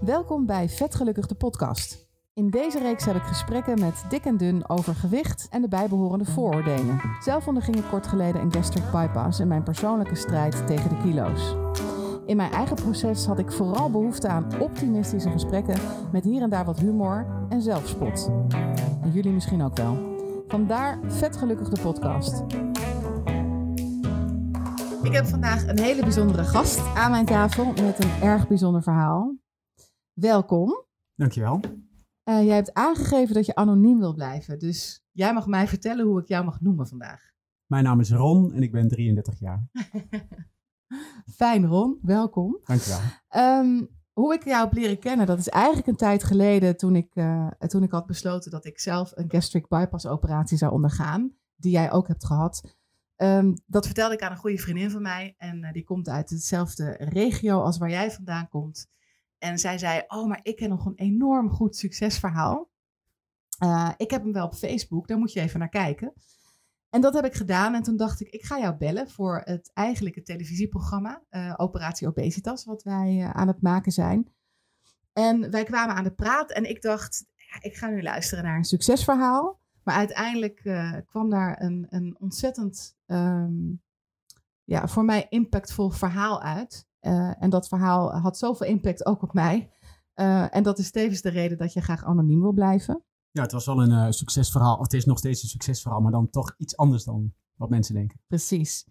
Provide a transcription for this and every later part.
Welkom bij Vetgelukkig de podcast. In deze reeks heb ik gesprekken met dik en dun over gewicht en de bijbehorende vooroordelen. Zelf onderging ik kort geleden een gastric bypass in mijn persoonlijke strijd tegen de kilo's. In mijn eigen proces had ik vooral behoefte aan optimistische gesprekken met hier en daar wat humor en zelfspot. En jullie misschien ook wel. Vandaar Vetgelukkig de podcast. Ik heb vandaag een hele bijzondere gast aan mijn tafel met een erg bijzonder verhaal. Welkom. Dankjewel. Uh, jij hebt aangegeven dat je anoniem wil blijven, dus jij mag mij vertellen hoe ik jou mag noemen vandaag. Mijn naam is Ron en ik ben 33 jaar. Fijn Ron, welkom. Dankjewel. Um, hoe ik jou heb leren kennen, dat is eigenlijk een tijd geleden toen ik, uh, toen ik had besloten dat ik zelf een gastric bypass operatie zou ondergaan, die jij ook hebt gehad. Um, dat vertelde ik aan een goede vriendin van mij en uh, die komt uit dezelfde regio als waar jij vandaan komt. En zij zei, oh, maar ik heb nog een enorm goed succesverhaal. Uh, ik heb hem wel op Facebook, daar moet je even naar kijken. En dat heb ik gedaan en toen dacht ik, ik ga jou bellen voor het eigenlijke televisieprogramma, uh, Operatie Obesitas, wat wij aan het maken zijn. En wij kwamen aan de praat en ik dacht, ik ga nu luisteren naar een succesverhaal. Maar uiteindelijk uh, kwam daar een, een ontzettend, um, ja, voor mij impactvol verhaal uit. en dat verhaal had zoveel impact ook op mij. en dat is tevens de reden dat je graag anoniem wil blijven. Ja, het was wel een succesverhaal. Of het is nog steeds een succesverhaal, maar dan toch iets anders dan wat mensen denken. Precies.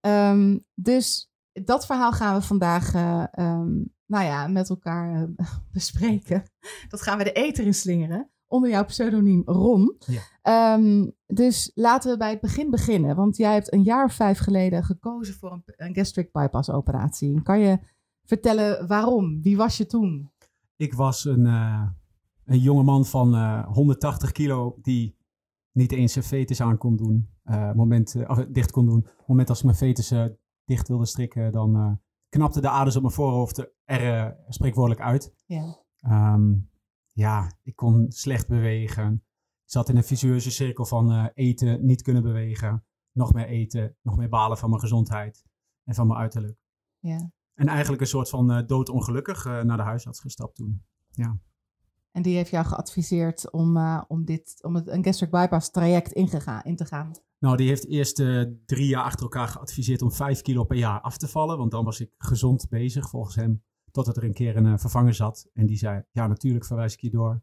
Um, dus dat verhaal gaan we vandaag um, nou ja, met elkaar bespreken. Dat gaan we de eter in slingeren. Onder jouw pseudoniem Ron. Ja. Um, dus laten we bij het begin beginnen. Want jij hebt een jaar of vijf geleden gekozen voor een, een gastric bypass operatie. Kan je vertellen waarom? Wie was je toen? Ik was een een jonge man van uh, 180 kilo die niet eens zijn fetus aan kon doen. Uh, moment, uh, dicht kon doen. Op het moment als ik mijn fetus dicht wilde strikken, dan knapte de aders op mijn voorhoofd er spreekwoordelijk uit. Ja. Um, ja, ik kon slecht bewegen. Ik zat in een visueuze cirkel van eten, niet kunnen bewegen. Nog meer eten, nog meer balen van mijn gezondheid en van mijn uiterlijk. Ja. En eigenlijk een soort van doodongelukkig naar de huisarts gestapt toen. Ja. En die heeft jou geadviseerd om, om, dit, om het, een gastric bypass traject ingegaan, in te gaan. Nou, die heeft eerst drie jaar achter elkaar geadviseerd om vijf kilo per jaar af te vallen. Want dan was ik gezond bezig volgens hem. Totdat er een keer een uh, vervanger zat. En die zei, ja natuurlijk verwijs ik je door.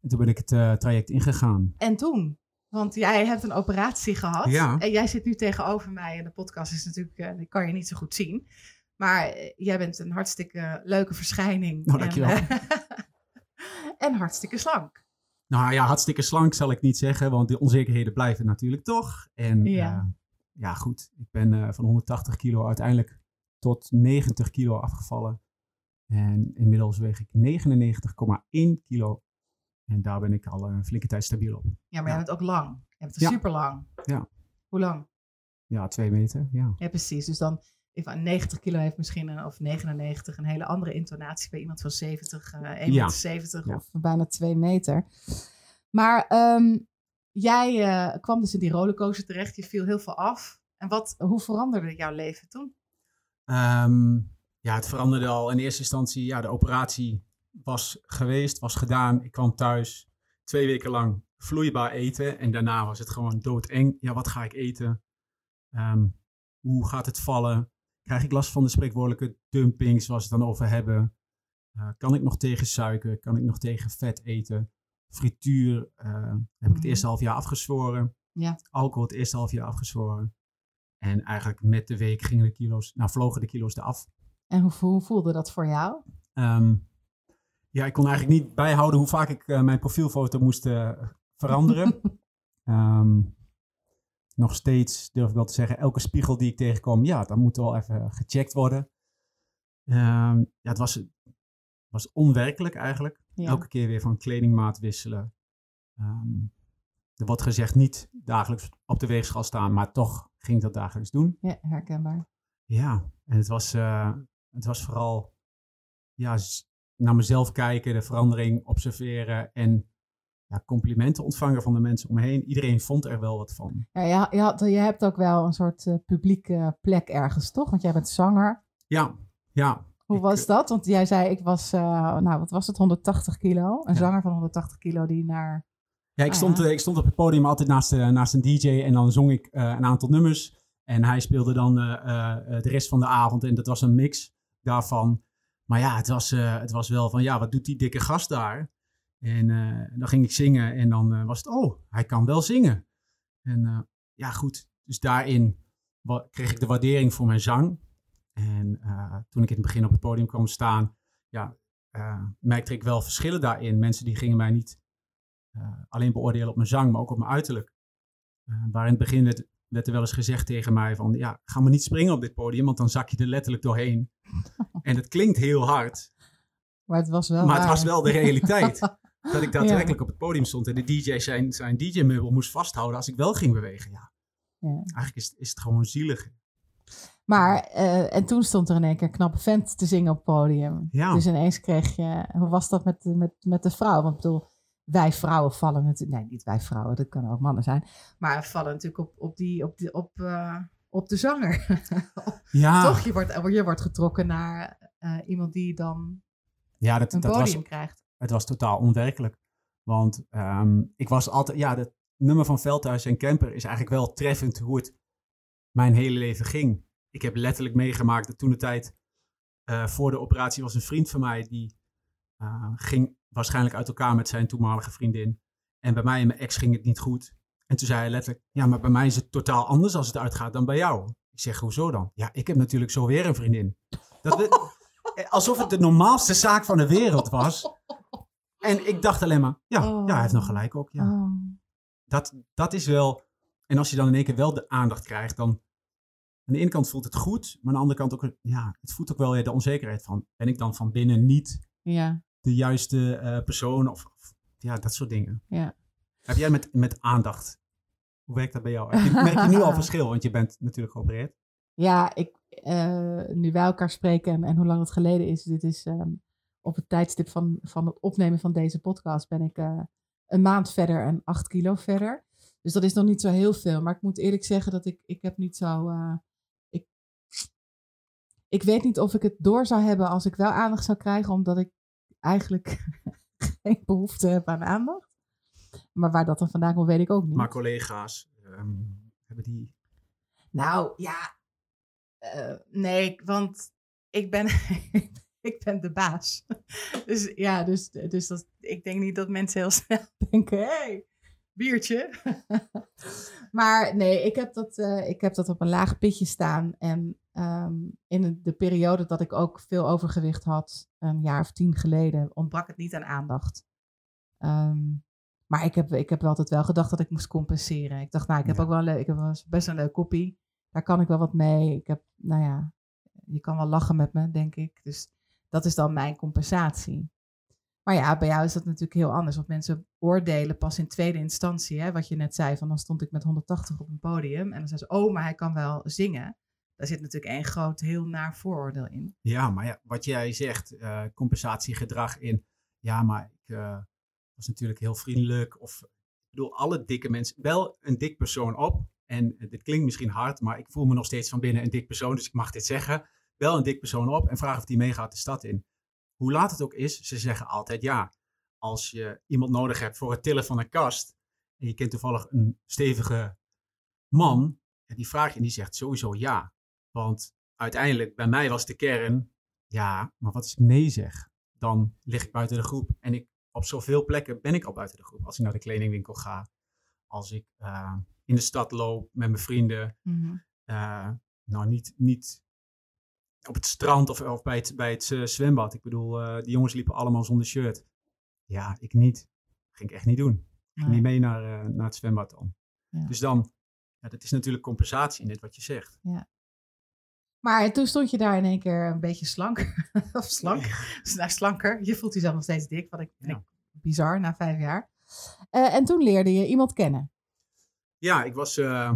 En toen ben ik het traject ingegaan. En toen? Want jij hebt een operatie gehad. Ja. En jij zit nu tegenover mij. En de podcast is natuurlijk, die kan je niet zo goed zien. Maar jij bent een hartstikke leuke verschijning. Nou, dankjewel. En, en hartstikke slank. Nou ja, hartstikke slank zal ik niet zeggen, want de onzekerheden blijven natuurlijk toch. En ja, uh, ja goed, ik ben uh, van 180 kilo uiteindelijk tot 90 kilo afgevallen. En inmiddels weeg ik 99,1 kilo. En daar ben ik al een flinke tijd stabiel op. Ja, maar ja. jij bent ook lang. Je bent ja. super lang. Ja. Hoe lang? Ja, twee meter, ja. Ja, precies. Dus dan 90 kilo heeft misschien, een, of 99, een hele andere intonatie bij iemand van 70, uh, 1,70 ja. meter 70 ja. of bijna 2 meter. Maar um, jij uh, kwam dus in die rollercoaster terecht, je viel heel veel af. En wat, hoe veranderde jouw leven toen? Um, ja, het veranderde al in eerste instantie. Ja, de operatie was geweest, was gedaan. Ik kwam thuis twee weken lang vloeibaar eten. En daarna was het gewoon doodeng. Ja, wat ga ik eten? Um, hoe gaat het vallen? Krijg ik last van de spreekwoordelijke dumping, zoals we het dan over hebben? Uh, kan ik nog tegen suiker? Kan ik nog tegen vet eten? Frituur uh, heb ik het eerste half jaar afgezworen. Ja. Alcohol het eerste half jaar afgezworen. En eigenlijk met de week gingen de kilo's, nou vlogen de kilo's eraf. En hoe, hoe voelde dat voor jou? Um, ja, ik kon eigenlijk niet bijhouden hoe vaak ik uh, mijn profielfoto moest veranderen. um, nog steeds, durf ik wel te zeggen, elke spiegel die ik tegenkom, ja, dan moet wel even gecheckt worden. Um, ja, het was, was onwerkelijk eigenlijk. Ja. Elke keer weer van kledingmaat wisselen. Um, er wordt gezegd niet dagelijks op de weegschaal staan, maar toch ging ik dat dagelijks doen. Ja, herkenbaar. Ja, en het was, uh, het was vooral ja, naar mezelf kijken, de verandering observeren en ja, complimenten ontvangen van de mensen om me heen. Iedereen vond er wel wat van. Ja, je, je, had, je hebt ook wel een soort uh, publieke plek ergens, toch? Want jij bent zanger. Ja, ja. Hoe Ik, was eh, dat? Want jij zei, ik was, eh, nou wat was het, 180 kilo. Een Ja. zanger van 180 kilo die naar... Ja, ik Ah, stond, ja. ik stond op het podium altijd naast, naast een DJ en dan zong ik een aantal nummers. En hij speelde dan de rest van de avond en dat was een mix daarvan. Maar ja, het was, eh, het was wel van, ja, wat doet die dikke gast daar? En eh, dan ging ik zingen en dan eh, was het, oh, hij kan wel zingen. En ja, goed, dus daarin kreeg ik de waardering voor mijn zang. En toen ik in het begin op het podium kwam staan, ja, merkte ik wel verschillen daarin. Mensen die gingen mij niet alleen beoordelen op mijn zang, maar ook op mijn uiterlijk. Waar in het begin werd, werd er wel eens gezegd tegen mij van, ja, ga maar niet springen op dit podium, want dan zak je er letterlijk doorheen. en het klinkt heel hard, Maar het was wel maar het was wel de realiteit. dat ik daadwerkelijk op het podium stond en de DJ zijn, zijn DJ-meubel moest vasthouden als ik wel ging bewegen. Ja, Ja. eigenlijk is, is het gewoon zielig. Maar, eh, en toen stond er in één keer een knappe vent te zingen op het podium. Ja. Dus ineens kreeg je, hoe was dat met, met, met de vrouw? Want ik bedoel, wij vrouwen vallen natuurlijk, nee niet wij vrouwen, dat kunnen ook mannen zijn. Maar vallen natuurlijk op, op, die, op, die, op, eh, op de zanger. Ja, Toch, je wordt, je wordt getrokken naar eh, iemand die dan ja dat, een dat podium was, krijgt. het was totaal onwerkelijk. Want ehm, ik was altijd, ja, het nummer van Veldhuis en Kemper is eigenlijk wel treffend hoe het mijn hele leven ging. Ik heb letterlijk meegemaakt dat toen de tijd eh, voor de operatie was een vriend van mij die eh, ging waarschijnlijk uit elkaar met zijn toenmalige vriendin. En bij mij en mijn ex ging het niet goed. En toen zei hij letterlijk, ja, maar bij mij is het totaal anders als het uitgaat dan bij jou. Ik zeg, hoezo dan? Ja, ik heb natuurlijk zo weer een vriendin. Dat we- alsof het de normaalste zaak van de wereld was. En ik dacht alleen maar, ja, ja hij heeft nog gelijk ook. Ja. Oh. Dat, dat is wel, en als je dan in één keer wel de aandacht krijgt, dan aan de ene kant voelt het goed, maar aan de andere kant ook, ja, het voelt ook wel weer de onzekerheid van, ben ik dan van binnen niet Ja, de juiste eh, persoon of, of ja, dat soort dingen. ja. Heb jij met, met aandacht, hoe werkt dat bij jou? Heb je, merk je nu al verschil, want je bent natuurlijk geopereerd. Ja, ik, eh, nu wij elkaar spreken en, en hoe lang het geleden is, dit is ehm, op het tijdstip van, van het opnemen van deze podcast, ben ik eh, een maand verder en acht kilo verder. Dus dat is nog niet zo heel veel. Maar ik moet eerlijk zeggen dat ik, ik heb niet zo. ik, ik weet niet of ik het door zou hebben als ik wel aandacht zou krijgen, omdat ik eigenlijk geen behoefte heb aan aandacht. Maar waar dat dan vandaan komt, weet ik ook niet. Maar collega's, ehm, hebben die... Nou ja, eh, nee, want ik ben, ik ben de baas. Dus ja, dus, dus dat, ik denk niet dat mensen heel snel denken: hé, hey, biertje. maar nee, ik heb, dat, eh, ik heb dat op een laag pitje staan. En ehm, in de periode dat ik ook veel overgewicht had, een jaar of tien geleden, ontbrak het niet aan aandacht. Ehm, maar ik heb, ik heb altijd wel gedacht dat ik moest compenseren. Ik dacht, nou, ik heb Ja. ook wel een ik heb wel best een leuk koppie. Daar kan ik wel wat mee. Ik heb, nou ja, je kan wel lachen met me, denk ik. Dus dat is dan mijn compensatie. Maar ja, bij jou is dat natuurlijk heel anders. Want mensen oordelen pas in tweede instantie. Hè, wat je net zei, van dan stond ik met 180 op een podium. En dan zei ze, oh, maar hij kan wel zingen. Daar zit natuurlijk één groot, heel naar vooroordeel in. Ja, maar ja, wat jij zegt, eh, compensatiegedrag in, ja, maar ik eh, was natuurlijk heel vriendelijk. Of, ik bedoel, alle dikke mensen, wel een dik persoon op. En eh, dit klinkt misschien hard, maar ik voel me nog steeds van binnen een dik persoon, dus ik mag dit zeggen. Wel een dik persoon op en vraag of die meegaat de stad in. Hoe laat het ook is, ze zeggen altijd ja. Als je iemand nodig hebt voor het tillen van een kast, en je kent toevallig een stevige man, ja, die vraag je en die zegt sowieso ja. Want uiteindelijk, bij mij was de kern, ja, maar wat als ik nee zeg? Dan lig ik buiten de groep. En ik, op zoveel plekken ben ik al buiten de groep. Als ik naar de kledingwinkel ga, als ik eh, in de stad loop met mijn vrienden. eh, nou, niet, niet op het strand of, of bij het, bij het eh, zwembad. Ik bedoel, die jongens liepen allemaal zonder shirt. Ja, ik niet. ging ik echt niet doen. Ik ging Nee. niet mee naar, naar het zwembad dan. Ja. Dus dan, ja, dat is natuurlijk compensatie in dit wat je zegt. Maar toen stond je daar in één keer een beetje slank. of slank. Dus nou, slanker. Je voelt jezelf nog steeds dik. Wat ik Ja. bizar na vijf jaar. Eh, en toen leerde je iemand kennen. Ja, ik was, eh,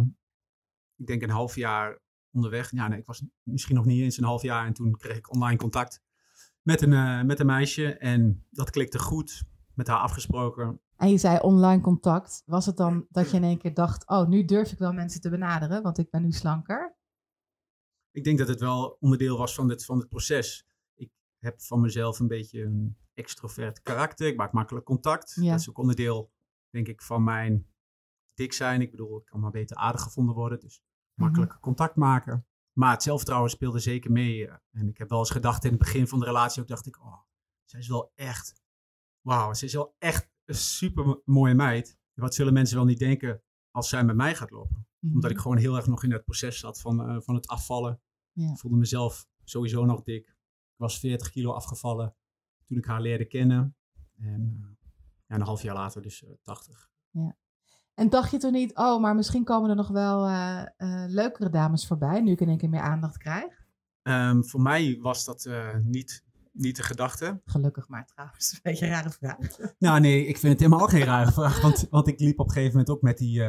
ik denk een half jaar onderweg. Ja, nee, ik was misschien nog niet eens een half jaar. En toen kreeg ik online contact met een, eh, met een meisje. En dat klikte goed. Met haar afgesproken. En je zei online contact. Was het dan dat je in één keer dacht: Oh, nu durf ik wel mensen te benaderen, want ik ben nu slanker? Ik denk dat het wel onderdeel was van dit, van het proces. Ik, heb van mezelf een beetje een extrovert karakter. Ik maak makkelijk contact. Ja. Dat is ook onderdeel, denk ik, van mijn dik zijn. Ik bedoel, ik kan maar beter aardig gevonden worden. Dus makkelijk contact maken. Maar het zelfvertrouwen speelde zeker mee. eh. En ik heb wel eens gedacht in het begin van de relatie, ook dacht ik, oh, zij is wel echt, wauw, ze is wel echt een super mooie meid. Wat zullen mensen wel niet denken als zij met mij gaat lopen? Mhm. Omdat ik gewoon heel erg nog in het proces zat van, eh, van het afvallen. Ja. Ik voelde mezelf sowieso nog dik. Ik was 40 kilo afgevallen toen ik haar leerde kennen. En eh, ja, een half jaar later dus eh, 80. En dacht je toen niet, oh, maar misschien komen er nog wel leukere dames voorbij, nu ik in één keer meer aandacht krijg? Ehm, voor mij was dat niet, niet de gedachte. Gelukkig maar trouwens, een beetje een rare vraag. Nou nee, ik vind het helemaal geen rare vraag. Want, want ik liep op een gegeven moment ook met die,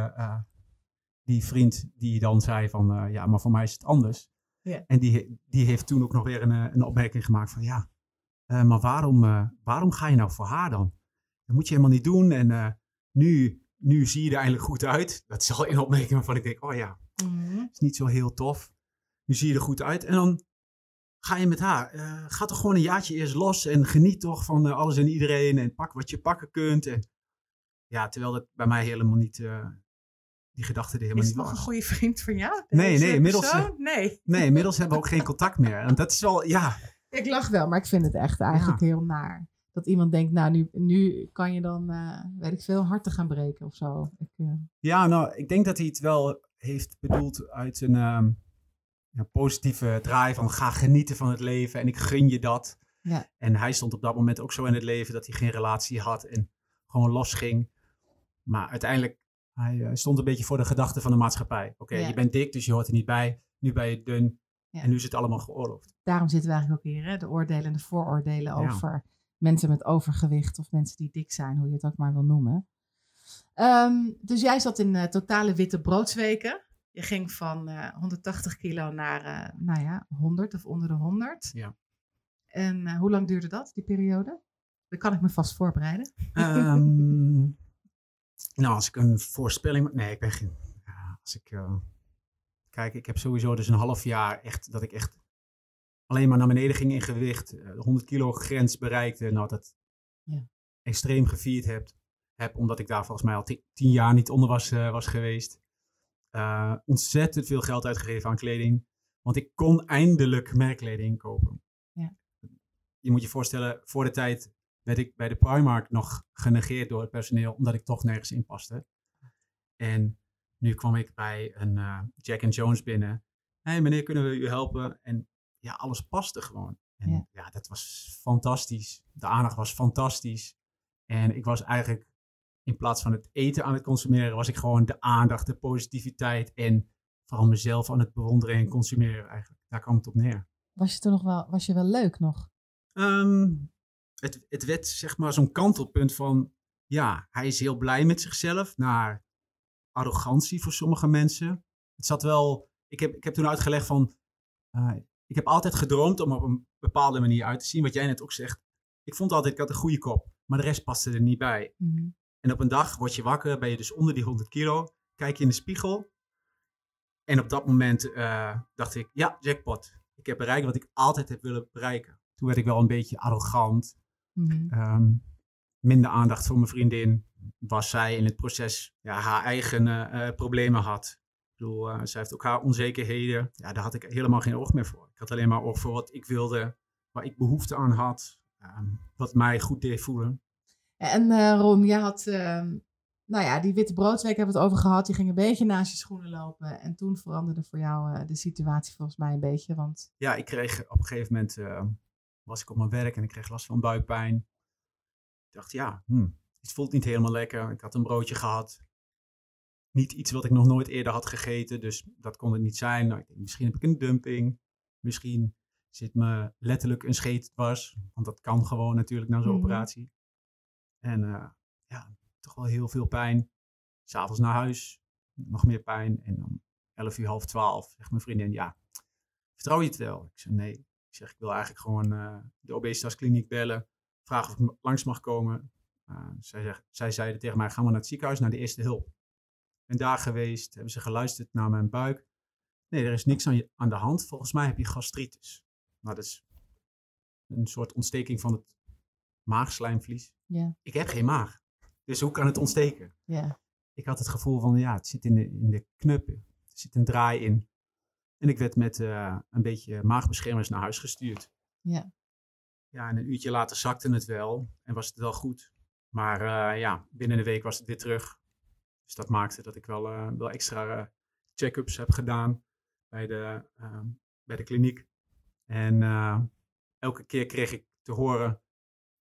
die vriend die dan zei van... eh, ja, maar voor mij is het anders. Ja. En die, die heeft toen ook nog weer een, eh, een opmerking gemaakt van... Ja, eh, maar waarom, waarom ga je nou voor haar dan? Dat moet je helemaal niet doen. En nu, nu zie je er eigenlijk goed uit. Dat is al een opmerking waarvan ik denk... Oh ja, Mhm. is niet zo heel tof. Nu zie je er goed uit. En dan ga je met haar. eh, ga toch gewoon een jaartje eerst los. En geniet toch van alles en iedereen. En pak wat je pakken kunt. En, ja, terwijl dat bij mij helemaal niet. Die gedachte er helemaal Is het niet nog een was. goede vriend van jou? Nee, nee, inmiddels, persoon? Nee. Nee, inmiddels hebben we ook geen contact meer. En dat is wel, ja. Ik lach wel, maar ik vind het echt eigenlijk heel naar. Dat iemand denkt, nou, nu, nu kan je dan, eh, weet ik veel, harten gaan breken of zo. Ik, eh, Ja, nou, ik denk dat hij het wel heeft bedoeld uit een ehm, positieve draai van ga genieten van het leven en ik gun je dat. Ja. En hij stond op dat moment ook zo in het leven dat hij geen relatie had en gewoon losging. Maar uiteindelijk, hij eh, stond een beetje voor de gedachte van de maatschappij. Oké, Ja. je bent dik, dus je hoort er niet bij. Nu ben je dun Ja. en nu is het allemaal geoorloofd. daarom zitten we eigenlijk ook hier, hè? de oordelen en de vooroordelen Ja. over mensen met overgewicht of mensen die dik zijn, hoe je het ook maar wil noemen. Ehm, dus jij zat in eh, totale witte broodsweken. Je ging van eh, 180 kilo naar, eh, nou ja, 100 of onder de 100. Ja. En eh, hoe lang duurde dat, die periode? Dan kan ik me vast voorbereiden. Ehm, nou, als ik een voorspelling... Nee, ik ben geen... Ja, als ik... eh, kijk, ik heb sowieso dus een half jaar echt... Dat ik echt alleen maar naar beneden ging in gewicht. eh, De 100 kilo grens bereikte. Nou, dat Ja. extreem gevierd heb, heb. Omdat ik daar volgens mij al ti- tien jaar niet onder was, eh, was geweest. Eh, ontzettend veel geld uitgegeven aan kleding. Want ik kon eindelijk merkkleding kopen. Ja. Je moet je voorstellen, voor de tijd werd ik bij de Primark nog genegeerd door het personeel, omdat ik toch nergens in paste. En nu kwam ik bij een eh, Jack and Jones binnen. Hé hey, meneer, kunnen we u helpen? En ja, alles paste gewoon. En Ja. ja. dat was fantastisch. De aandacht was fantastisch. En ik was eigenlijk, in plaats van het eten aan het consumeren, was ik gewoon de aandacht, de positiviteit en vooral mezelf aan het bewonderen en consumeren eigenlijk. Daar kwam het op neer. Was je toen nog wel, was je wel leuk nog? Ehm, het, het werd zeg maar zo'n kantelpunt van, ja, hij is heel blij met zichzelf, naar arrogantie voor sommige mensen. Het zat wel, ik heb, ik heb toen uitgelegd van, eh, ik heb altijd gedroomd om op een bepaalde manier uit te zien, wat jij net ook zegt. Ik vond altijd, ik had een goede kop, maar de rest paste er niet bij. Mhm. En op een dag word je wakker, ben je dus onder die 100 kilo, kijk je in de spiegel. En op dat moment eh, dacht ik, ja, jackpot. Ik heb bereikt wat ik altijd heb willen bereiken. Toen werd ik wel een beetje arrogant. Mhm. Ehm, minder aandacht voor mijn vriendin. Was zij in het proces ja, haar eigen eh, eh, problemen had. Ik bedoel, eh, zij heeft ook haar onzekerheden. Ja, daar had ik helemaal geen oog meer voor. Ik had alleen maar oog voor wat ik wilde, waar ik behoefte aan had. ehm, wat mij goed deed voelen. En eh, Ron, jij had, ehm, nou ja, die witte broodsweek hebben we het over gehad. Je ging een beetje naast je schoenen lopen. En toen veranderde voor jou de situatie volgens mij een beetje. Want ja, ik kreeg op een gegeven moment, was ik op mijn werk en ik kreeg last van buikpijn. Ik dacht, ja, hm, het voelt niet helemaal lekker. Ik had een broodje gehad. Niet iets wat ik nog nooit eerder had gegeten, dus dat kon het niet zijn. Nou, ik denk, misschien heb ik een dumping. Misschien zit me letterlijk een scheet dwars. Want dat kan gewoon natuurlijk na zo'n Mhm. operatie. En eh, ja, toch wel heel veel pijn. S'avonds naar huis, nog meer pijn. En om 11 uur, half 12 zegt mijn vriendin, ja, vertrouw je het wel? Ik zeg, nee. Ik zeg, ik wil eigenlijk gewoon eh, de obesitaskliniek bellen. Vragen of ik langs mag komen. Uh, zij, zegt, zij zeiden tegen mij, ga maar naar het ziekenhuis, naar de eerste hulp. Ben daar geweest, hebben ze geluisterd naar mijn buik. Nee, er is niks aan, je, aan de hand. Volgens mij heb je gastritis. Nou, dat is een soort ontsteking van het maagslijmvlies. Ja. Ik heb geen maag. Dus hoe kan het ontsteken? Ja. Ik had het gevoel van, ja, het zit in de, in de knup. Er zit een draai in. En ik werd met eh, een beetje maagbeschermers naar huis gestuurd. Ja. Ja, en een uurtje later zakte het wel en was het wel goed. Maar eh, ja, binnen een week was het weer terug. Dus dat maakte dat ik wel, eh, wel extra check-ups heb gedaan bij de, ehm, bij de kliniek. En elke keer kreeg ik te horen,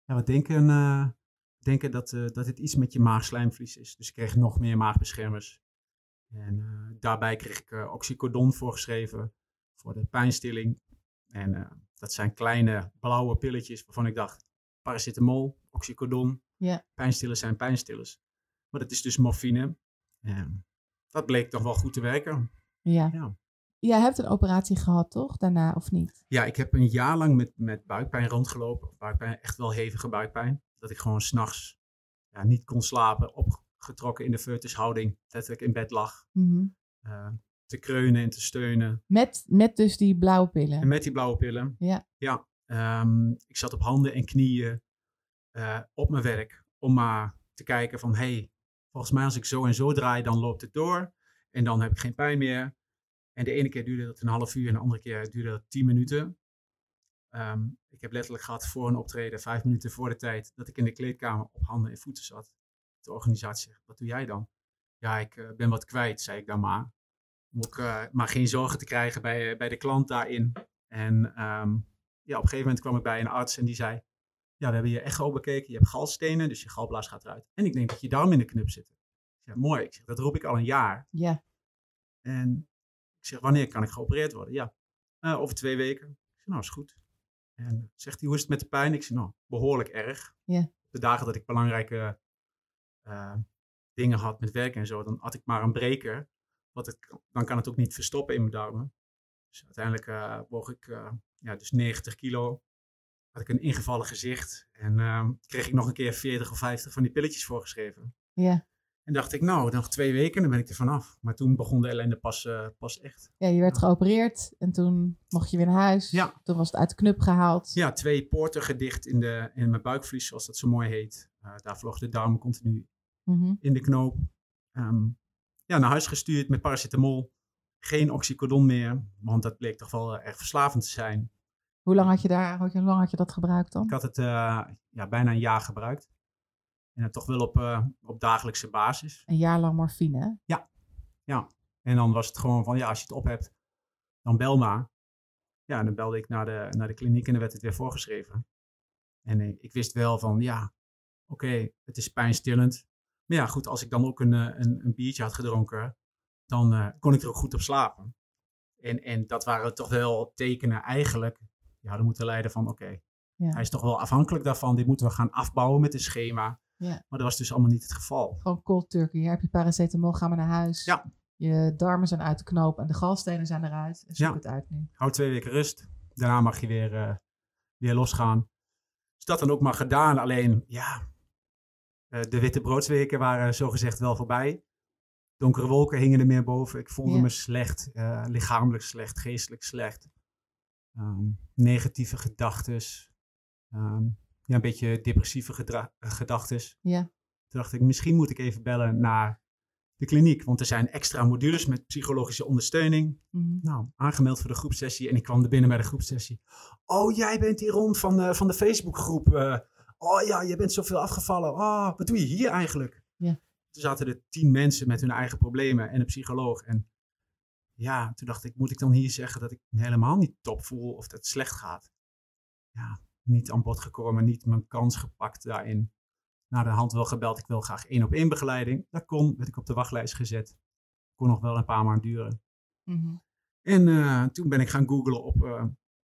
ja, we denken, denken dat, dat het iets met je maagslijmvlies is. Dus ik kreeg nog meer maagbeschermers. En eh, daarbij kreeg ik eh, oxycodon voorgeschreven voor de pijnstilling. En eh, dat zijn kleine blauwe pilletjes waarvan ik dacht, paracetamol, oxycodon, Ja. pijnstillers zijn pijnstillers. Maar dat is dus morfine. En dat bleek toch wel goed te werken. Ja. Ja. Jij hebt een operatie gehad, toch? Daarna, of niet? Ja, ik heb een jaar lang met, met buikpijn rondgelopen. Buikpijn, echt wel hevige buikpijn. Dat ik gewoon s'nachts ja, niet kon slapen, opgetrokken in de foetushouding, letterlijk in bed lag. Mhm. eh, te kreunen en te steunen. Met, met dus die blauwe pillen. En met die blauwe pillen. Ja. Ja. ehm, ik zat op handen en knieën eh, op mijn werk om maar te kijken van, hey, volgens mij als ik zo en zo draai, dan loopt het door. En dan heb ik geen pijn meer. En de ene keer duurde dat een half uur en de andere keer duurde dat tien minuten. Ehm, ik heb letterlijk gehad voor een optreden, vijf minuten voor de tijd, dat ik in de kleedkamer op handen en voeten zat. De organisatie zegt, wat doe jij dan? Ja, ik eh, ben wat kwijt, zei ik dan maar. Om ook eh, maar geen zorgen te krijgen bij, bij de klant daarin. En ehm, ja, op een gegeven moment kwam ik bij een arts en die zei, ja, we hebben je echo bekeken, je hebt galstenen, dus je galblaas gaat eruit. En ik denk dat je darm in de knup zit. Ik zeg, mooi, ik zeg, dat roep ik al een jaar. Ja. En ik zeg, wanneer kan ik geopereerd worden? Ja, "Eh, over twee weken. Ik zeg, nou, is goed. En zegt hij, hoe is het met de pijn? Ik zeg, nou, behoorlijk erg. Ja. De dagen dat ik belangrijke eh, dingen had met werk en zo, dan had ik maar een breker. Want het, dan kan het ook niet verstoppen in mijn darmen. Dus uiteindelijk eh, woog ik eh, ja, dus 90 kilo. Had ik een ingevallen gezicht. En ehm, kreeg ik nog een keer 40 of 50 van die pilletjes voorgeschreven. Ja. En dacht ik, nou, nog twee weken, dan ben ik er vanaf. Maar toen begon de ellende pas, pas echt. ja, je werd geopereerd en toen mocht je weer naar huis. Ja. Toen was het uit de knup gehaald. Ja, twee poorten gedicht in, de, in mijn buikvlies, zoals dat zo mooi heet. Daar vloog de darm continu Mhm. in de knoop. Ehm, ja, naar huis gestuurd met paracetamol. Geen oxycodon meer, want dat bleek toch wel erg verslavend te zijn. Hoe lang had je daar, hoe lang had je dat gebruikt dan? Ik had het eh, ja, bijna een jaar gebruikt. En toch wel op, eh, op dagelijkse basis. Een jaar lang morfine. hè? En dan was het gewoon van, ja, als je het op hebt, dan bel maar. Ja, en dan belde ik naar de, naar de kliniek en dan werd het weer voorgeschreven. En eh, ik wist wel van, ja, oké, het is pijnstillend. Maar ja, goed, als ik dan ook een, eh, een, een biertje had gedronken, dan eh, kon ik er ook goed op slapen. En, en dat waren toch wel tekenen eigenlijk, die hadden moeten leiden van, oké, Ja. hij is toch wel afhankelijk daarvan. Dit moeten we gaan afbouwen met een schema. Ja. Maar dat was dus allemaal niet het geval. Gewoon cold turkey. Hier heb je paracetamol, ga maar naar huis. Ja. Je darmen zijn uit de knoop en de galstenen zijn eruit. En zoek Ja. het uit nu. Hou twee weken rust. Daarna mag je weer, eh, weer losgaan. Dus dat dan ook maar gedaan. Alleen, ja, de witte broodsweken waren zogezegd wel voorbij. Donkere wolken hingen er meer boven. Ik voelde Ja. me slecht, eh, lichamelijk slecht, geestelijk slecht. Ehm, negatieve gedachten. ja, een beetje depressieve gedachten. Ja. Toen dacht ik, misschien moet ik even bellen naar de kliniek. Want er zijn extra modules met psychologische ondersteuning. Mhm. Nou, aangemeld voor de groepsessie en ik kwam er binnen bij de groepsessie. Oh, jij bent die rond van de, van de Facebookgroep. eh. Oh ja, je bent zoveel afgevallen. Oh, wat doe je hier eigenlijk? Ja. Toen zaten er tien mensen met hun eigen problemen en een psycholoog. En ja, toen dacht ik, moet ik dan hier zeggen dat ik me helemaal niet top voel of dat het slecht gaat? Ja, niet aan bod gekomen, niet mijn kans gepakt daarin. Na de hand wel gebeld, ik wil graag één op één begeleiding. Dat kon, werd ik op de wachtlijst gezet. Kon nog wel een paar maanden duren. Mhm. En eh, toen ben ik gaan googlen op eh,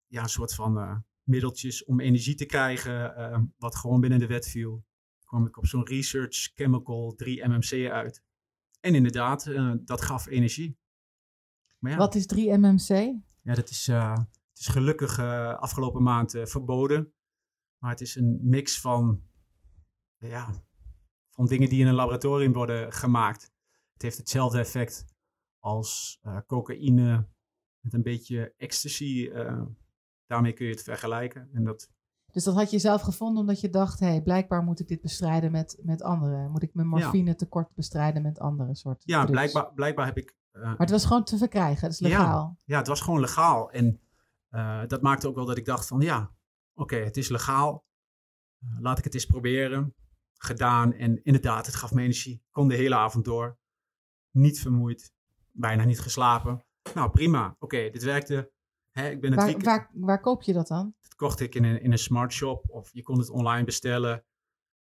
ja, een soort van eh, middeltjes om energie te krijgen, eh, wat gewoon binnen de wet viel. Toen kwam ik op zo'n Research Chemical 3-MMC uit. En inderdaad, eh, dat gaf energie. Maar ja, Wat is 3-MMC? ja dat is, eh, het is gelukkig eh, afgelopen maand verboden. Maar het is een mix van, ja, van dingen die in een laboratorium worden gemaakt. Het heeft hetzelfde effect als cocaïne met een beetje ecstasy. Daarmee kun je het vergelijken. En dat Dus dat had je zelf gevonden omdat je dacht, hé, hey, blijkbaar moet ik dit bestrijden met, met anderen. Moet ik mijn morfine tekort bestrijden met andere soorten Ja, blijkbaar, blijkbaar heb ik... Uh, maar het was gewoon te verkrijgen, het is legaal. Ja, ja het was gewoon legaal. En uh, dat maakte ook wel dat ik dacht van, ja, oké, het is legaal. Uh, laat ik het eens proberen. Gedaan en inderdaad, het gaf me energie. Kon de hele avond door. Niet vermoeid. Bijna niet geslapen. Nou, prima. Oké, dit werkte. Hè, ik ben het waar, weekend... waar, waar koop je dat dan? Dat kocht ik in een, in een smart shop of je kon het online bestellen.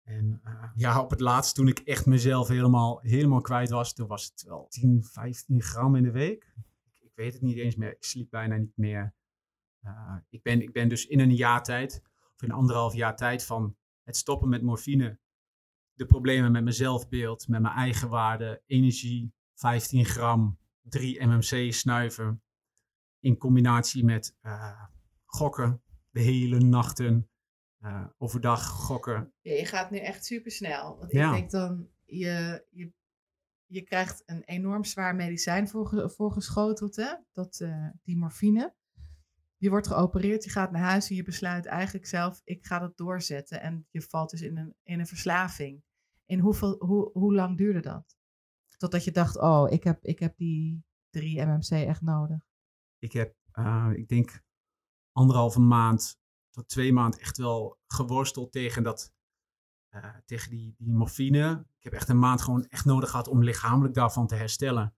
En uh, ja, op het laatst toen ik echt mezelf helemaal, helemaal kwijt was, toen was het wel 10, 15 gram in de week. Ik, ik weet het niet eens meer. Ik sliep bijna niet meer. Uh, ik, ben, ik ben dus in een jaar tijd, of in anderhalf jaar tijd van het stoppen met morfine, de problemen met mijn zelfbeeld, met mijn eigen waarde, energie, 15 gram, 3 mmc snuiven, in combinatie met uh, gokken, de hele nachten, uh, overdag gokken. Ja, je gaat nu echt super snel. Want ja. ik denk dan, je, je, je krijgt een enorm zwaar medicijn voor, voorgeschoteld, hè? Dat, uh, die morfine. Je wordt geopereerd, je gaat naar huis en je besluit eigenlijk zelf, ik ga dat doorzetten. En je valt dus in een, in een verslaving. In hoeveel, hoe, hoe lang duurde dat? Totdat je dacht, oh, ik heb, ik heb die 3 MMC echt nodig. Ik heb, uh, ik denk, anderhalve maand tot twee maanden echt wel geworsteld tegen, dat, uh, tegen die, die morfine. Ik heb echt een maand gewoon echt nodig gehad om lichamelijk daarvan te herstellen.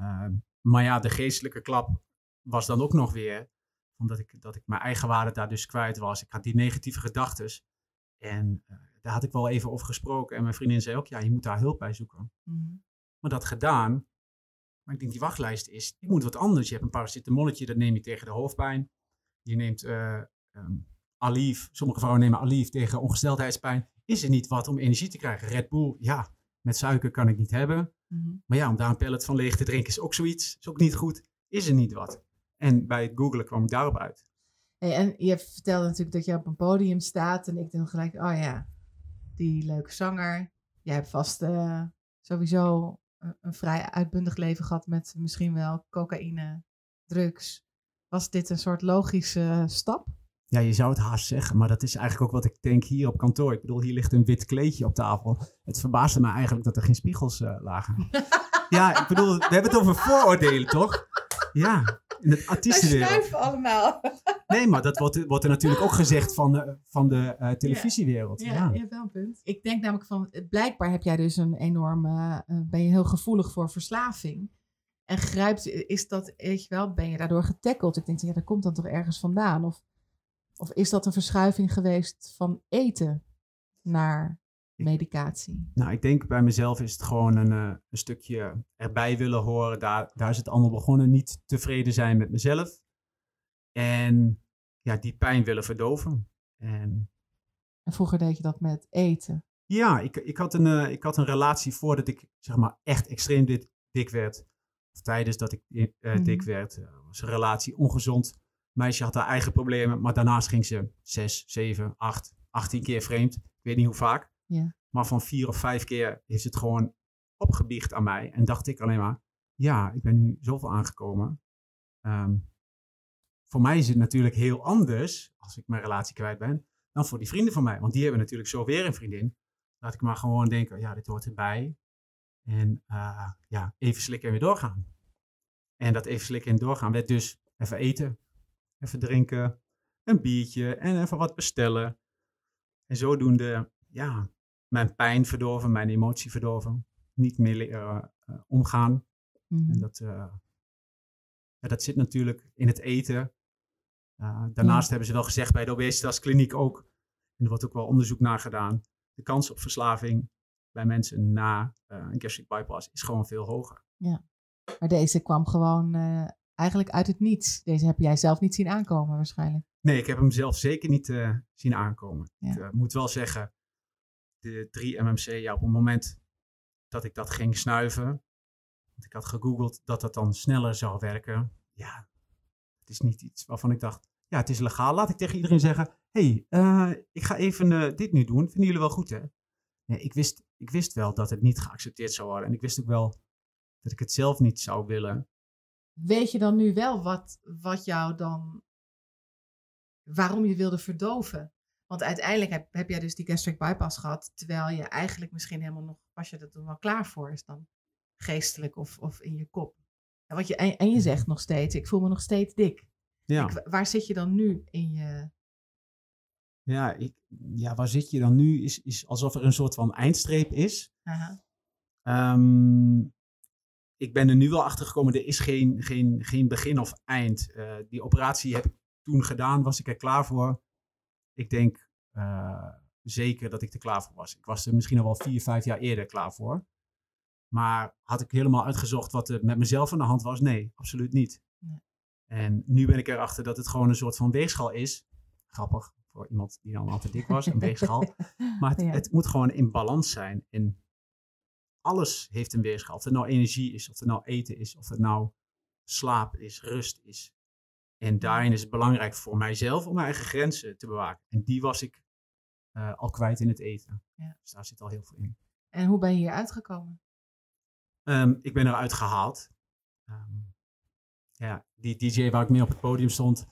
Uh, maar ja, de geestelijke klap was dan ook nog weer, omdat ik, dat ik mijn eigen waarde daar dus kwijt was. Ik had die negatieve gedachten. En uh, daar had ik wel even over gesproken. En mijn vriendin zei ook, ja, je moet daar hulp bij zoeken. Mm-hmm. Maar dat gedaan. Maar ik denk, die wachtlijst is, je moet wat anders. Je hebt een paracetamolletje, dat neem je tegen de hoofdpijn. Je neemt uh, um, Alif, sommige vrouwen nemen Alif tegen ongesteldheidspijn. Is er niet wat om energie te krijgen? Red Bull, ja, met suiker kan ik niet hebben. Mm-hmm. Maar ja, om daar een pellet van leeg te drinken is ook zoiets. Is ook niet goed. Is er niet wat? En bij het googlen kwam ik daarop uit. Hey, en je vertelde natuurlijk dat je op een podium staat. En ik denk gelijk, oh ja, die leuke zanger. Jij hebt vast uh, sowieso een, vrij uitbundig leven gehad met misschien wel cocaïne, drugs. Was dit een soort logische stap? Ja, je zou het haast zeggen, maar dat is eigenlijk ook wat ik denk hier op kantoor. Ik bedoel, hier ligt een wit kleedje op tafel. Het verbaasde me eigenlijk dat er geen spiegels uh, lagen. ja, ik bedoel, we hebben het over vooroordelen, toch? Ja, in het artiestenwereld. Wij schuiven allemaal. nee, maar dat wordt, wordt er natuurlijk ook gezegd van de, van de uh, televisiewereld. Ja, ja, je hebt wel een punt. Ik denk namelijk van, blijkbaar heb jij dus een enorme, uh, ben je heel gevoelig voor verslaving. En grijpt, is dat, weet je wel, ben je daardoor getackeld? Ik denk, ja, dat komt dan toch ergens vandaan? Of, of is dat een verschuiving geweest van eten naar medicatie? Nou, ik denk bij mezelf is het gewoon een, uh, een stukje erbij willen horen. Daar, daar is het allemaal begonnen. Niet tevreden zijn met mezelf. En ja, die pijn willen verdoven. En, en vroeger deed je dat met eten? Ja, ik, ik, had een, uh, ik had een relatie voordat ik zeg maar echt extreem dik, dik werd. Of tijdens dat ik uh, mm-hmm. dik werd. was een relatie ongezond. Meisje had haar eigen problemen, maar daarnaast ging ze 6, 7, 8, 18 keer vreemd. Ik weet niet hoe vaak. Ja. Maar van vier of vijf keer is het gewoon opgebiecht aan mij. En dacht ik alleen maar, ja, ik ben nu zoveel aangekomen. Um, voor mij is het natuurlijk heel anders als ik mijn relatie kwijt ben, dan voor die vrienden van mij. Want die hebben natuurlijk zo weer een vriendin. Laat ik maar gewoon denken, ja, dit hoort erbij. En uh, ja, even slikken en weer doorgaan. En dat even slikken en doorgaan werd dus even eten, even drinken, een biertje en even wat bestellen. En zodoende, ja, mijn pijn verdorven, mijn emotie verdorven. Niet meer uh, uh, omgaan. Mm-hmm. En dat, uh, ja, dat zit natuurlijk in het eten. daarnaast ja. hebben ze wel gezegd bij de obesitaskliniek ook, en er wordt ook wel onderzoek naar gedaan, de kans op verslaving bij mensen na een gastric bypass is gewoon veel hoger. Ja, maar deze kwam gewoon eigenlijk uit het niets. Deze heb jij zelf niet zien aankomen waarschijnlijk. Nee, ik heb hem zelf zeker niet uh, zien aankomen. Ja. Ik uh, moet wel zeggen, de 3 MMC, ja, op het moment dat ik dat ging snuiven, want ik had gegoogeld dat dat dan sneller zou werken. Ja, het is niet iets waarvan ik dacht, ja, het is legaal. Laat ik tegen iedereen zeggen, hey, uh, ik ga even dit nu doen. Vinden jullie wel goed, hè? Nee, ik wist, ik wist wel dat het niet geaccepteerd zou worden. En ik wist ook wel dat ik het zelf niet zou willen weet je dan nu wel wat, wat jou dan, waarom je wilde verdoven? Want uiteindelijk heb, heb jij dus die gastric bypass gehad, terwijl je eigenlijk misschien helemaal nog, was je er toen wel klaar voor is dan geestelijk of, of in je kop. En, wat je, en, en je zegt nog steeds, ik voel me nog steeds dik. Ja, Ik- waar zit je dan nu in je... ja, ik, ja waar zit je dan nu? Is, is alsof er een soort van eindstreep is. Aha. Ehm, ik ben er nu wel achter gekomen, er is geen, geen, geen begin of eind. Eh, die operatie heb ik toen gedaan, was ik er klaar voor. Ik denk eh, zeker dat ik er klaar voor was. Ik was er misschien al wel vier, vijf jaar eerder klaar voor. Maar had ik helemaal uitgezocht wat er met mezelf aan de hand was? Nee, absoluut niet. Nee. En nu ben ik erachter dat het gewoon een soort van weegschaal is. Grappig, voor iemand die dan altijd dik was, een weegschaal. Maar het, Ja. het moet gewoon in balans zijn. En alles heeft een weerschaal. Of het nou energie is, of het nou eten is, of het nou slaap is, rust is. En daarin is het belangrijk voor mijzelf om mijn eigen grenzen te bewaken. En die was ik eh, al kwijt in het eten. Ja. Dus daar zit al heel veel in. En hoe ben je hier uitgekomen? Ehm, ik ben eruit gehaald. Ehm, ja, die DJ waar ik mee op het podium stond,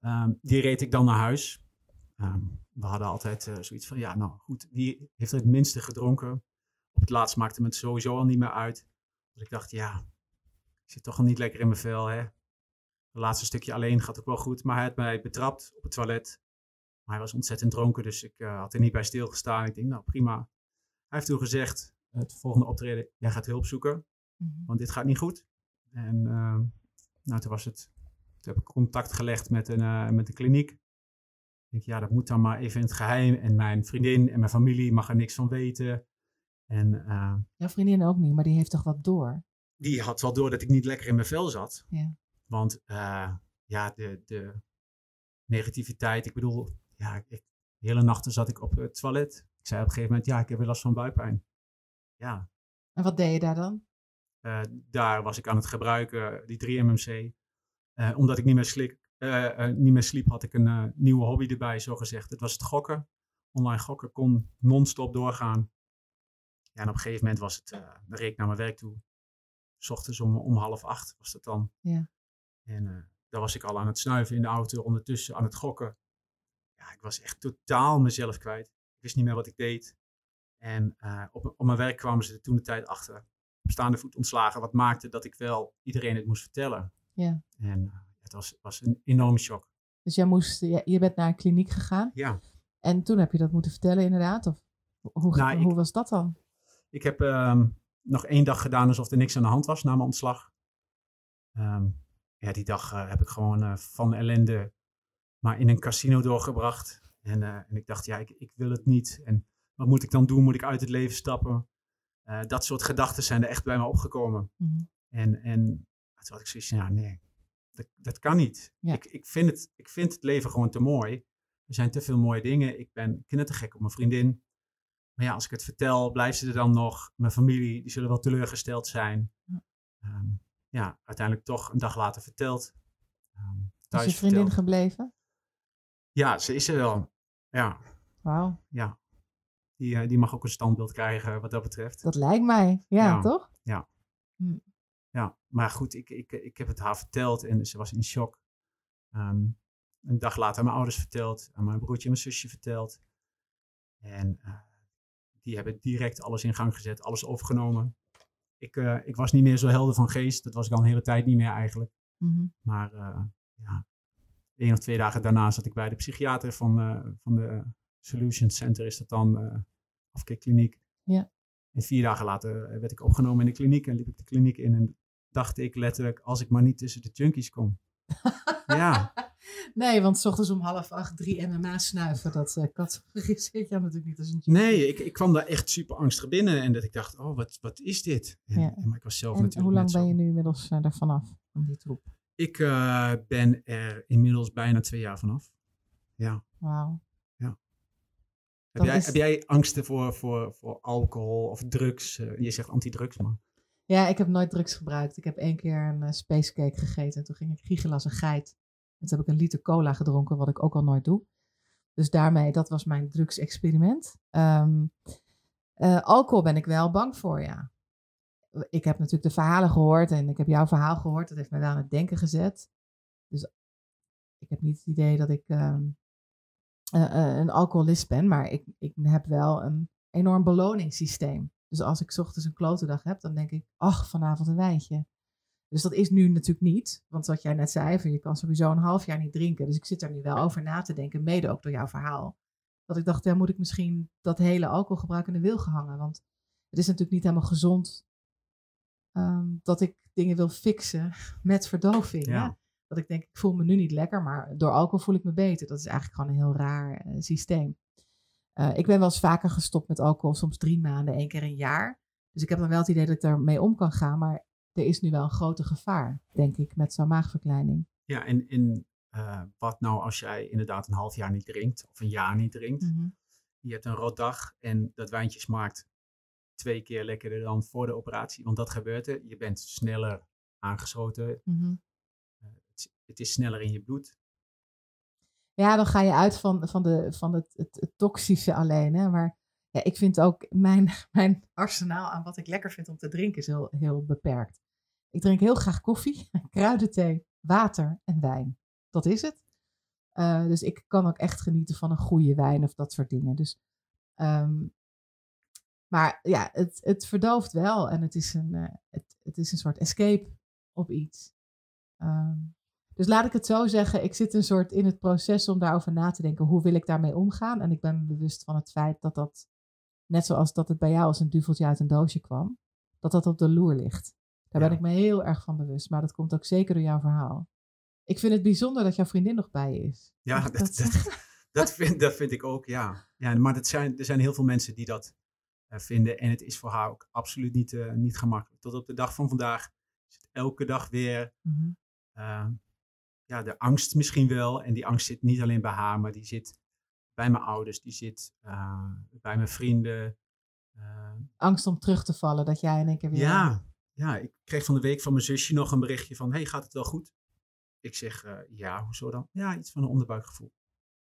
ehm, die reed ik dan naar huis. We hadden altijd eh, zoiets van, ja, nou goed, wie heeft er het minste gedronken? Op het laatst maakte me het sowieso al niet meer uit. Dus ik dacht, ja, ik zit toch al niet lekker in mijn vel, hè. Het laatste stukje alleen gaat ook wel goed, maar hij had mij betrapt op het toilet. Maar hij was ontzettend dronken, dus ik eh, had er niet bij stilgestaan. Ik denk, nou prima. Hij heeft toen gezegd, het volgende optreden, jij gaat hulp zoeken Mhm. want dit gaat niet goed. En ehm, nou, toen was het, toen heb ik contact gelegd met een, eh, met een kliniek. Ik denk, ja, dat moet dan maar even in het geheim. En mijn vriendin en mijn familie mag er niks van weten. En eh, Jouw vriendin ook niet, maar die heeft toch wat door? die had wel door dat ik niet lekker in mijn vel zat. Ja. Want eh, ja, de, de negativiteit, ik bedoel, ja, ik, de hele nachten zat ik op het toilet. Ik zei op een gegeven moment, ja, ik heb weer last van buikpijn. Ja, En wat deed je daar dan? Eh, daar was ik aan het gebruiken, die 3-MMC. Eh, omdat ik niet meer, slik, niet meer sliep, had ik een nieuwe hobby erbij, zo gezegd. Het was het gokken. Online gokken kon non-stop doorgaan. Ja, en op een gegeven moment was het, dan reed ik naar mijn werk toe. S ochtends om, om half acht was dat dan. Ja. En uh, daar was ik al aan het snuiven in de auto, ondertussen aan het gokken. Ja, ik was echt totaal mezelf kwijt. Ik wist niet meer wat ik deed. En uh, op, op mijn werk kwamen ze er toen de tijd achter op staande voet ontslagen. Wat maakte dat ik wel iedereen het moest vertellen. Ja. En uh, het was, was een enorme shock. Dus jij moest, je, je bent naar een kliniek gegaan. Ja. En toen heb je dat moeten vertellen inderdaad? Of hoe, Nou, hoe ik- was dat dan? Ik heb ehm, nog één dag gedaan alsof er niks aan de hand was na mijn ontslag. Ehm, ja, die dag eh, heb ik gewoon eh, van ellende maar in een casino doorgebracht. En, eh, en ik dacht, ja, ik, ik wil het niet. En wat moet ik dan doen? Moet ik uit het leven stappen? Dat soort gedachten zijn er echt bij me opgekomen. Mhm. En, en toen had ik zoiets van, ja, nee, dat, dat kan niet. Ja. Ik, ik, vind het, ik vind het leven gewoon te mooi. Er zijn te veel mooie dingen. Ik ben kindertegek op mijn vriendin. Maar ja, als ik het vertel, blijft ze er dan nog. Mijn familie, die zullen wel teleurgesteld zijn. Ja. Ehm, ja, uiteindelijk toch een dag later verteld. Ehm, Is je vriendin verteld. gebleven? Ja, ze is er wel. Ja, Wauw, ja. Die, eh, die mag ook een standbeeld krijgen wat dat betreft. dat lijkt mij. Ja, Ja. toch? Ja, maar goed, ik, ik, ik heb het haar verteld en ze was in shock. Ehm, een dag later aan mijn ouders verteld, aan mijn broertje en mijn zusje verteld. En eh, die hebben direct alles in gang gezet, alles overgenomen. Ik, eh, ik was niet meer zo helder van geest, dat was ik al een hele tijd niet meer eigenlijk. Mhm. Maar eh, ja, één of twee dagen daarna zat ik bij de psychiater van, eh, van de Solution Center, is dat dan, afkeerkliniek. Ja. En vier dagen later werd ik opgenomen in de kliniek en liep ik de kliniek in en dacht ik letterlijk, als ik maar niet tussen de junkies kom. ja, Nee, want 's ochtends om half acht drie MMA snuiven, dat uh, categoriseert jou natuurlijk niet als een nee, ik, ik kwam daar echt super angstig binnen en dat ik dacht, oh, wat, wat is dit? En, Ja. en maar ik was zelf En natuurlijk hoe lang ben je nu inmiddels uh, daarvan af, van die troep? Ik uh, ben er inmiddels bijna twee jaar vanaf. Ja. Wauw. Heb Dan jij, is- heb jij angsten voor, voor, voor alcohol of drugs? Uh, je zegt antidrugs, maar... Ja, ik heb nooit drugs gebruikt. Ik heb één keer een uh, spacecake gegeten. Toen ging ik giechelen als een geit. En toen heb ik een liter cola gedronken, wat ik ook al nooit doe. Dus daarmee, dat was mijn drugsexperiment. Um, alcohol ben ik wel bang voor, ja. Ik heb natuurlijk de verhalen gehoord en ik heb jouw verhaal gehoord. Dat heeft mij aan het denken gezet. Dus ik heb niet het idee dat ik um, uh, een alcoholist ben, maar ik, ik heb wel een enorm beloningssysteem. Dus als ik ochtends een klote dag heb, dan denk ik, ach, vanavond een wijntje. Dus dat is nu natuurlijk niet, want wat jij net zei, van je kan sowieso een half jaar niet drinken. Dus ik zit er nu wel over na te denken, mede ook door jouw verhaal. Dat ik dacht, ja, moet ik misschien dat hele alcoholgebruik in de wil gehangen? Want het is natuurlijk niet helemaal gezond ehm, dat ik dingen wil fixen met verdoving. Ja. Dat ik denk, ik voel me nu niet lekker, maar door alcohol voel ik me beter. Dat is eigenlijk gewoon een heel raar uh, systeem. Uh, ik ben wel eens vaker gestopt met alcohol, soms drie maanden, één keer een jaar. Dus ik heb dan wel het idee dat ik ermee om kan gaan. Maar er is nu wel een grote gevaar, denk ik, met zo'n maagverkleining. Ja, en, en uh, wat nou als jij inderdaad een half jaar niet drinkt of een jaar niet drinkt? Mm -hmm. Je hebt een rotdag en dat wijntje smaakt twee keer lekkerder dan voor de operatie. Want dat gebeurt er. Je bent sneller aangesloten. Mm -hmm. uh, het, het, is sneller in je bloed. Ja, dan ga je uit van, van, de, van het, het, het toxische alleen. Hè? Maar ja, ik vind ook mijn, mijn arsenaal aan wat ik lekker vind om te drinken is heel, heel beperkt. Ik drink heel graag koffie, kruidenthee, water en wijn. Dat is het. Uh, dus ik kan ook echt genieten van een goede wijn of dat soort dingen. Dus, um, maar ja, het, het verdooft wel en het is een, uh, het, het is een soort escape op iets. Um, dus laat ik het zo zeggen, ik zit een soort in het proces om daarover na te denken. Hoe wil ik daarmee omgaan? En ik ben me bewust van het feit dat dat, net zoals dat het bij jou als een duveltje uit een doosje kwam, dat dat op de loer ligt. Daar ja. ben ik me heel erg van bewust. Maar dat komt ook zeker door jouw verhaal. Ik vind het bijzonder dat jouw vriendin nog bij je is. Ja, dat, dat, dat, dat, vind, dat vind ik ook, ja. ja maar dat zijn, er zijn heel veel mensen die dat uh, vinden. En het is voor haar ook absoluut niet, uh, niet gemakkelijk. Tot op de dag van vandaag is het elke dag weer... Mm -hmm. uh, ja, de angst misschien wel. En die angst zit niet alleen bij haar, maar die zit bij mijn ouders, die zit bij mijn vrienden. Angst om terug te vallen, dat jij in één keer weer... Ja, ja, ik kreeg van de week van mijn zusje nog een berichtje van, hey, gaat het wel goed? Ik zeg, uh, ja, hoezo dan? Ja, iets van een onderbuikgevoel.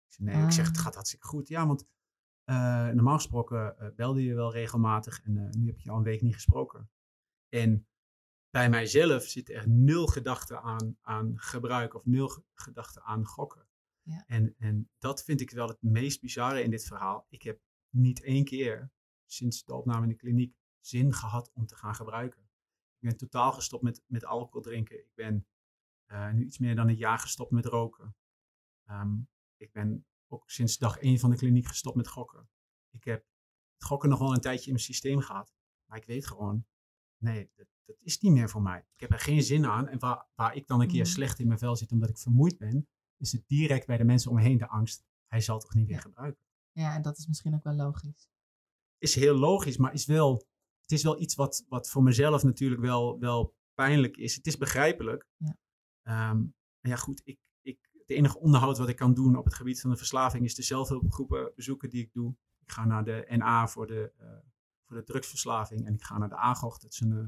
Ik zeg, nee, ah. ik zeg, het ah. gaat hartstikke goed. Ja, want normaal gesproken belde je wel regelmatig en nu heb je al een week niet gesproken. En bij mijzelf zit er nul gedachte aan, aan gebruik of nul gedachte aan gokken. Ja. En, en dat vind ik wel het meest bizarre in dit verhaal. Ik heb niet één keer sinds de opname in de kliniek zin gehad om te gaan gebruiken. Ik ben totaal gestopt met, met alcohol drinken. Ik ben uh, nu iets meer dan een jaar gestopt met roken. Um, ik ben ook sinds dag één van de kliniek gestopt met gokken. Ik heb het gokken nog wel een tijdje in mijn systeem gehad. Maar ik weet gewoon, nee, dat, dat is niet meer voor mij. Ik heb er geen zin aan. En waar, waar ik dan een keer mhm. slecht in mijn vel zit omdat ik vermoeid ben, is het direct bij de mensen om me heen de angst. Hij zal toch niet weer gebruiken. Ja, en dat is misschien ook wel logisch. Is heel logisch, maar is wel, het is wel iets wat, wat voor mezelf natuurlijk wel, wel pijnlijk is. Het is begrijpelijk. Ja, um, ja goed, ik, ik, het enige onderhoud wat ik kan doen op het gebied van de verslaving is de zelfhulpgroepen bezoeken die ik doe. Ik ga naar de NA voor de, uh, voor de drugsverslaving en ik ga naar de AGOG, dat is een uh,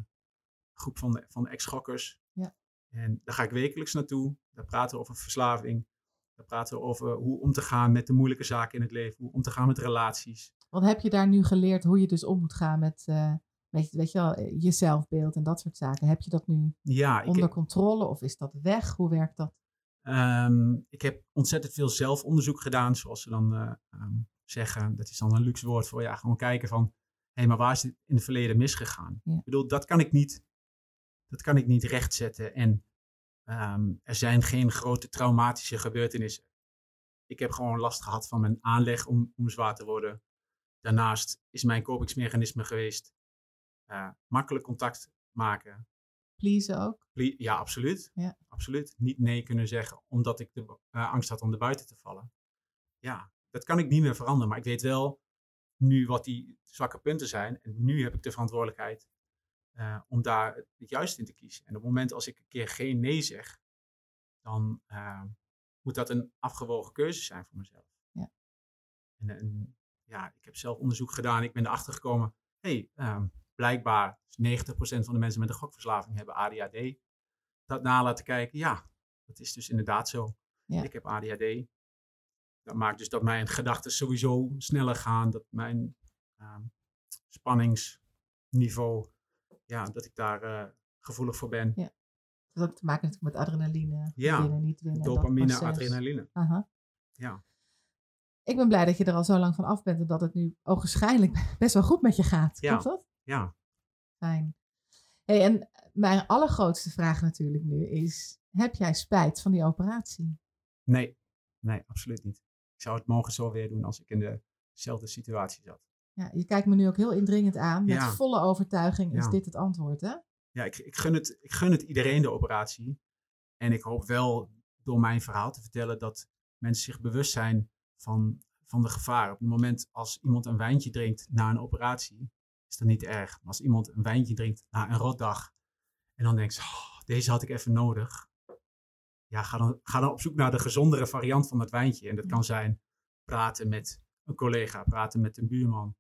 groep van, de, van ex-gokkers. Ja. En daar ga ik wekelijks naartoe. Daar praten we over verslaving. Daar praten we over hoe om te gaan met de moeilijke zaken in het leven. Hoe om te gaan met relaties. Wat heb je daar nu geleerd hoe je dus om moet gaan met, uh, met weet je wel, je zelfbeeld en dat soort zaken? Heb je dat nu ja, onder heb, controle of is dat weg? Hoe werkt dat? Um, ik heb ontzettend veel zelfonderzoek gedaan, zoals ze dan uh, um, zeggen. Dat is dan een luxe woord voor ja, gewoon kijken van, hé, hey, maar waar is het in het verleden misgegaan? Ja. Ik bedoel, dat kan ik niet dat kan ik niet rechtzetten. En um, er zijn geen grote traumatische gebeurtenissen. Ik heb gewoon last gehad van mijn aanleg om, om zwaar te worden. Daarnaast is mijn kopingsmechanisme geweest uh, makkelijk contact maken. Please ook? Ple ja, absoluut. Ja. absoluut. Niet nee kunnen zeggen omdat ik de uh, angst had om er buiten te vallen. Ja, dat kan ik niet meer veranderen. Maar ik weet wel nu wat die zwakke punten zijn. En nu heb ik de verantwoordelijkheid uh, om daar het juiste in te kiezen. En op het moment als ik een keer geen nee zeg, dan uh, moet dat een afgewogen keuze zijn voor mezelf. Ja. En, en, ja, ik heb zelf onderzoek gedaan. Ik ben erachter gekomen, hey, um, blijkbaar 90% van de mensen met een gokverslaving hebben ADHD. Dat na laten kijken, ja, dat is dus inderdaad zo. Ja. Ik heb ADHD. Dat maakt dus dat mijn gedachten sowieso sneller gaan, dat mijn um, spanningsniveau ja, dat ik daar uh, gevoelig voor ben. Ja. Dat heeft ook te maken met adrenaline. Ja, winnen, niet winnen, dopamine, adrenaline. Aha. Ja. ik ben blij dat je er al zo lang van af bent en dat het nu ogenschijnlijk best wel goed met je gaat. Ja. Klopt dat? Ja, Fijn. Hey, en mijn allergrootste vraag natuurlijk nu is, heb jij spijt van die operatie? nee, nee, absoluut niet. Ik zou het morgen zo weer doen als ik in dezelfde situatie zat. Ja, je kijkt me nu ook heel indringend aan. Met Ja. volle overtuiging is Ja. dit het antwoord, hè? Ja, ik, ik, gun het, ik gun het iedereen de operatie. En ik hoop wel door mijn verhaal te vertellen dat mensen zich bewust zijn van, van de gevaar. Op het moment als iemand een wijntje drinkt na een operatie, is dat niet erg. Maar als iemand een wijntje drinkt na een rotdag en dan denkt, oh, deze had ik even nodig. Ja, ga dan, ga dan op zoek naar de gezondere variant van dat wijntje. En dat kan zijn praten met een collega, praten met een buurman.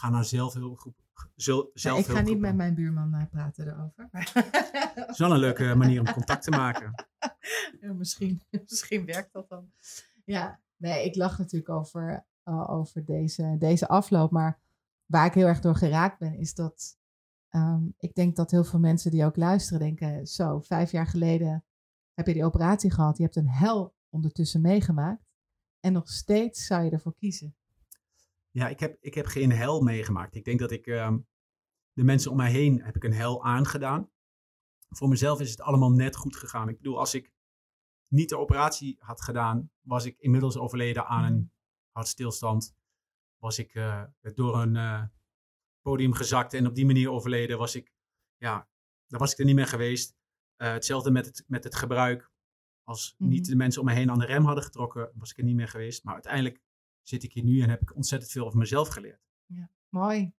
Ga naar zelfhulpgroep. Zul, Ja, ik ga niet met mijn buurman eh, praten erover. Het is wel een leuke manier om contact te maken. Ja, misschien, misschien werkt dat dan. Ja, nee, ik lach natuurlijk over, eh, over deze, deze afloop. Maar waar ik heel erg door geraakt ben, is dat ehm, ik denk dat heel veel mensen die ook luisteren denken: Zo, vijf jaar geleden heb je die operatie gehad. Je hebt een hel ondertussen meegemaakt. En nog steeds zou je ervoor kiezen. Ja, ik heb, ik heb geen hel meegemaakt. Ik denk dat ik ehm, de mensen om mij heen heb ik een hel aangedaan. Voor mezelf is het allemaal net goed gegaan. Ik bedoel, als ik niet de operatie had gedaan, was ik inmiddels overleden aan een hartstilstand. Was ik eh, door een eh, podium gezakt en op die manier overleden. Was ik, ja, dan was ik er niet meer geweest. Eh, hetzelfde met het, met het gebruik. Als niet Mhm. de mensen om me heen aan de rem hadden getrokken, was ik er niet meer geweest. Maar uiteindelijk zit ik hier nu en heb ik ontzettend veel over mezelf geleerd. Mooi.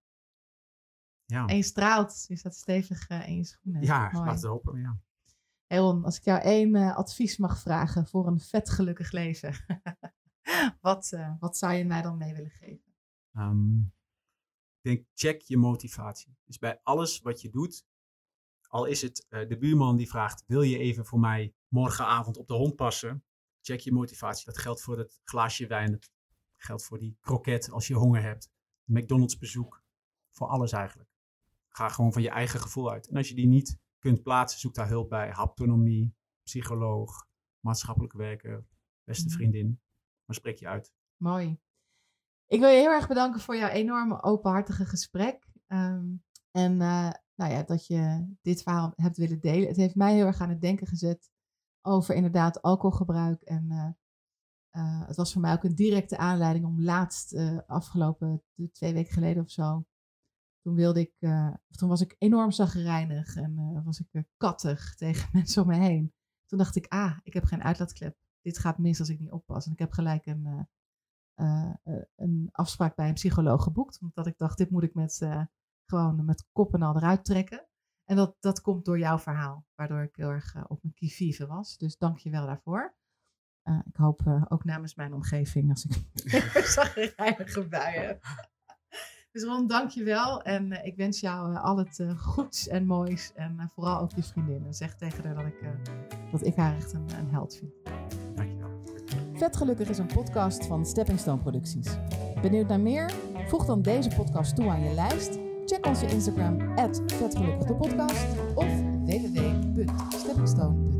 Ja, En je straalt. Je staat stevig eh, in je schoenen. ja Mooi. laten we hopen. Ja. Hey Ron, als ik jou één eh, advies mag vragen voor een vet gelukkig leven. wat, eh, wat zou je mij dan mee willen geven? Ehm, ik denk, check je motivatie. Dus bij alles wat je doet, al is het de buurman die vraagt, wil je even voor mij morgenavond op de hond passen? Check je motivatie. Dat geldt voor het glaasje wijn, geldt voor die kroket als je honger hebt. McDonald's bezoek, voor alles eigenlijk. Ga gewoon van je eigen gevoel uit. En als je die niet kunt plaatsen, zoek daar hulp bij. Haptonomie, psycholoog, maatschappelijk werker, beste Mhm. vriendin. Maar spreek je uit. Mooi. Ik wil je heel erg bedanken voor jouw enorme openhartige gesprek. Ehm, en eh, nou ja, dat je dit verhaal hebt willen delen. Het heeft mij heel erg aan het denken gezet over inderdaad alcoholgebruik. En eh, eh, het was voor mij ook een directe aanleiding om laatst, eh, afgelopen twee weken geleden of zo, toen wilde ik, of toen was ik enorm zagrijnig en was ik kattig tegen mensen om me heen. Toen dacht ik, ah, ik heb geen uitlaatklep. Dit gaat mis als ik niet oppas. En ik heb gelijk een, een afspraak bij een psycholoog geboekt. Omdat ik dacht, dit moet ik met, gewoon met kop en al eruit trekken. En dat, dat komt door jouw verhaal, waardoor ik heel erg op mijn kivive was. Dus dank je wel daarvoor. Eh, ik hoop eh, ook namens mijn omgeving, als ik zagrijnige buien heb. Dus Ron, dank je wel. En eh, ik wens jou al het eh, goeds en moois. En eh, vooral ook je vriendinnen. Zeg tegen haar dat ik, eh, dat ik haar echt een, een held vind. Dankjewel. Vet Gelukkig is een podcast van Stepping Stone Producties. Benieuwd naar meer? Voeg dan deze podcast toe aan je lijst. Check onze Instagram, @vetgelukkigdepodcast of www.steppingstone.nl